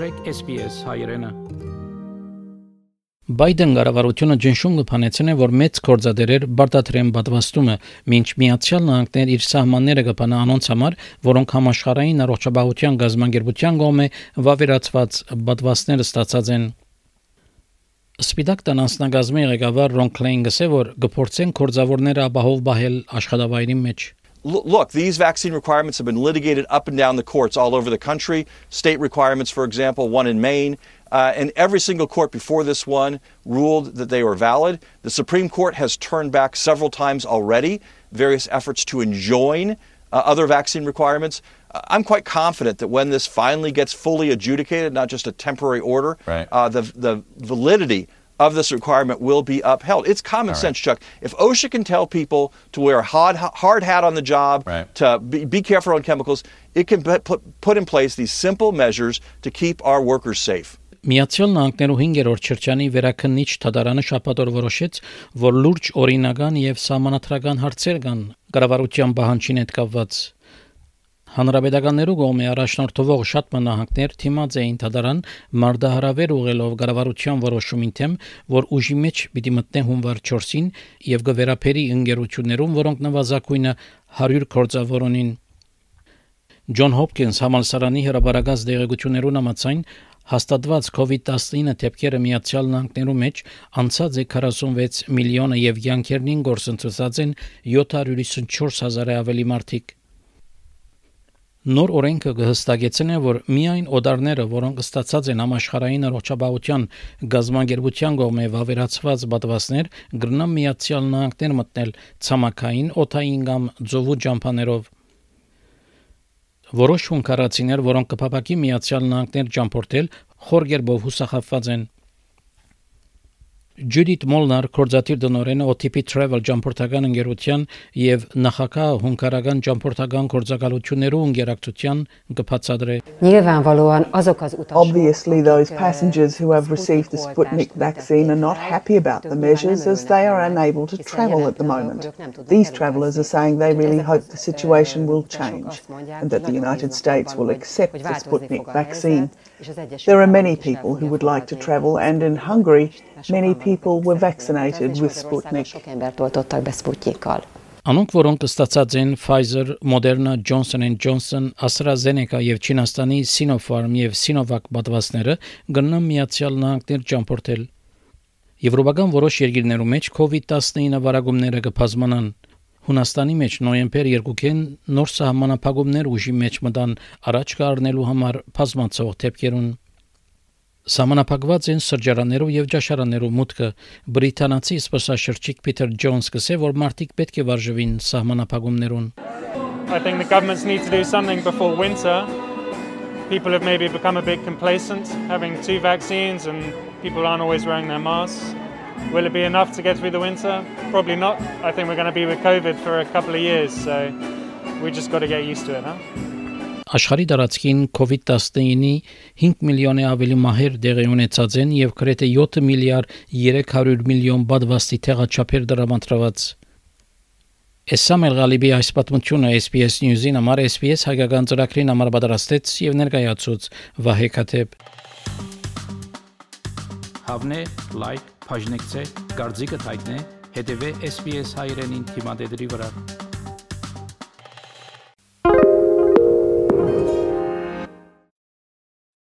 մտրեք SPS հայրենը Բայդեն կառավարությունը ջնշում կփանեցնե, որ մեծ կորձադերեր բարդատրեն պատվաստումը, ոչ Միացյալ Նահանգներ իր սահմանները կփանա անոնց համար, որոնք համաշխարհային առողջապահության գազམ་ագերբության կողմէ վավերացված պատվաստները ստացած են։ Սպիտակ տան անձնագազմի ղեկավար Ռոն Քլեին գսե որ գործեն կորձավորները ապահով բահել աշխատավայրի մեջ look, these vaccine requirements have been litigated up and down the courts all over the country. State requirements, for example, one in Maine. Uh, and every single court before this one ruled that they were valid. The Supreme Court has turned back several times already various efforts to enjoin uh, other vaccine requirements. Uh, I'm quite confident that when this finally gets fully adjudicated, not just a temporary order, right. Uh, the, the validity of this requirement will be upheld. It's common sense, Chuck. If OSHA can tell people to wear a hard, hard hat on the job, right. to be, be, careful on chemicals, it can put, put in place these simple measures to keep our workers safe. Միացյալ Նահանգներու 5-րդ շրջանի վերակնիչ թադարանը շաբաթօր որոշեց, որ լուրջ օրինական եւ սահմանադրական հարցեր կան կառավարության բանջին հետ կապված Հանրապետականներու կողմէ առաջնորդվող շատ մնահանգներ թիմած էին դատարան մարդահրավեր ուղելով գարավարության որոշումին թեմ, որ ուժի մեջ պիտի մտնե հունվար 4-ին եւ գվերապերի ընկերություններուն, որոնք նվազագույնը 100 կորձավորոնին Ջոն Հոփքինս համալսարանի հրաբարագած դեղեցություններուն համաձայն հաստատված COVID-19 դեպքերը Միացյալ Նահանգներու մեջ անցած է 46 միլիոնը եւ յանքերնին գործընթացած են 754 հազարը ավելի մարդիկ Նոր օրենքը կհստակեցնե, որ միայն օդարները, որոնք ստացած են համաշխարհային առողջապահության գազམ་ագերբության կողմէ վավերացված պատվաստներ, գրնան միացյալ նահանգներ մտնել ցամաքային, օթային կամ ծովու ջամփաներով։ Որոշ հունկարացիներ, որոնք կփապակի միացյալ նահանգներ ջամփորտել, խորգերբով հուսախապված են։ Ջուդիթ Մոլնար կորզատիր դնորենը OTP Travel ճամփորդական ընկերության եւ նախակահ հունգարական ճամփորդական կորզակալություններու ընկերակցության կբացատրե Nyilvánvalóan azok az utasok Obviously those passengers who have received the Sputnik vaccine are not happy about the measures as they are unable to travel at the moment. These travellers are saying they really hope the situation will change and that the United States will accept the Sputnik vaccine. There are many people who would like to travel and in Hungary many people people were vaccinated with Sputnik. Անոնք, որոնք ստացած են Pfizer, Moderna, Johnson Johnson, AstraZeneca եւ Չինաստանի Sinopharm եւ Sinovac պատվաստները գտնան միացյալ նահանգներ ճամփորդել։ Եվրոպական որոշ երկիրներում մեջ COVID-19 վարագումները կբազմանան։ Հունաստանի մեջ նոյեմբեր 2-ին նոր սահմանափակումներ ուժի մեջ մտան առաջ կառնելու համար բազմացող դեպքերուն Սահմանափակված են սրճարաններով եւ ճաշարաններով մուտքը բրիտանացի սպասաշրջիկ Փիթեր Ջոնս կսե որ մարտիկ պետք է վարժվին սահմանափակումներուն I think the governments need to do something before winter. People have maybe become a bit complacent having two vaccines and people aren't always wearing their masks. Will it be enough to get through the winter? Probably not. I think we're going to be with COVID for a couple of years, so we just got to get used to it, huh? Աշխարհի տարածքին COVID-19-ի 5 միլիոնի ավելի մահեր դեղի ունեցած են եւ գրեթե 7 միլիարդ 300 միլիոն բադվաստի թեղաչափեր դրամատրված։ Էսամել Գալիբի այս պատմությունը SPS News-ին համար SPS հայկական ծրագրին համար պատրաստեց եւ ներկայացուց Վահե Քաթեփ։ Հավնե լայք, բաժնեկցե, դարձիկը թայտնե, հետեւե SPS հայրենին թիմադեդի վրա։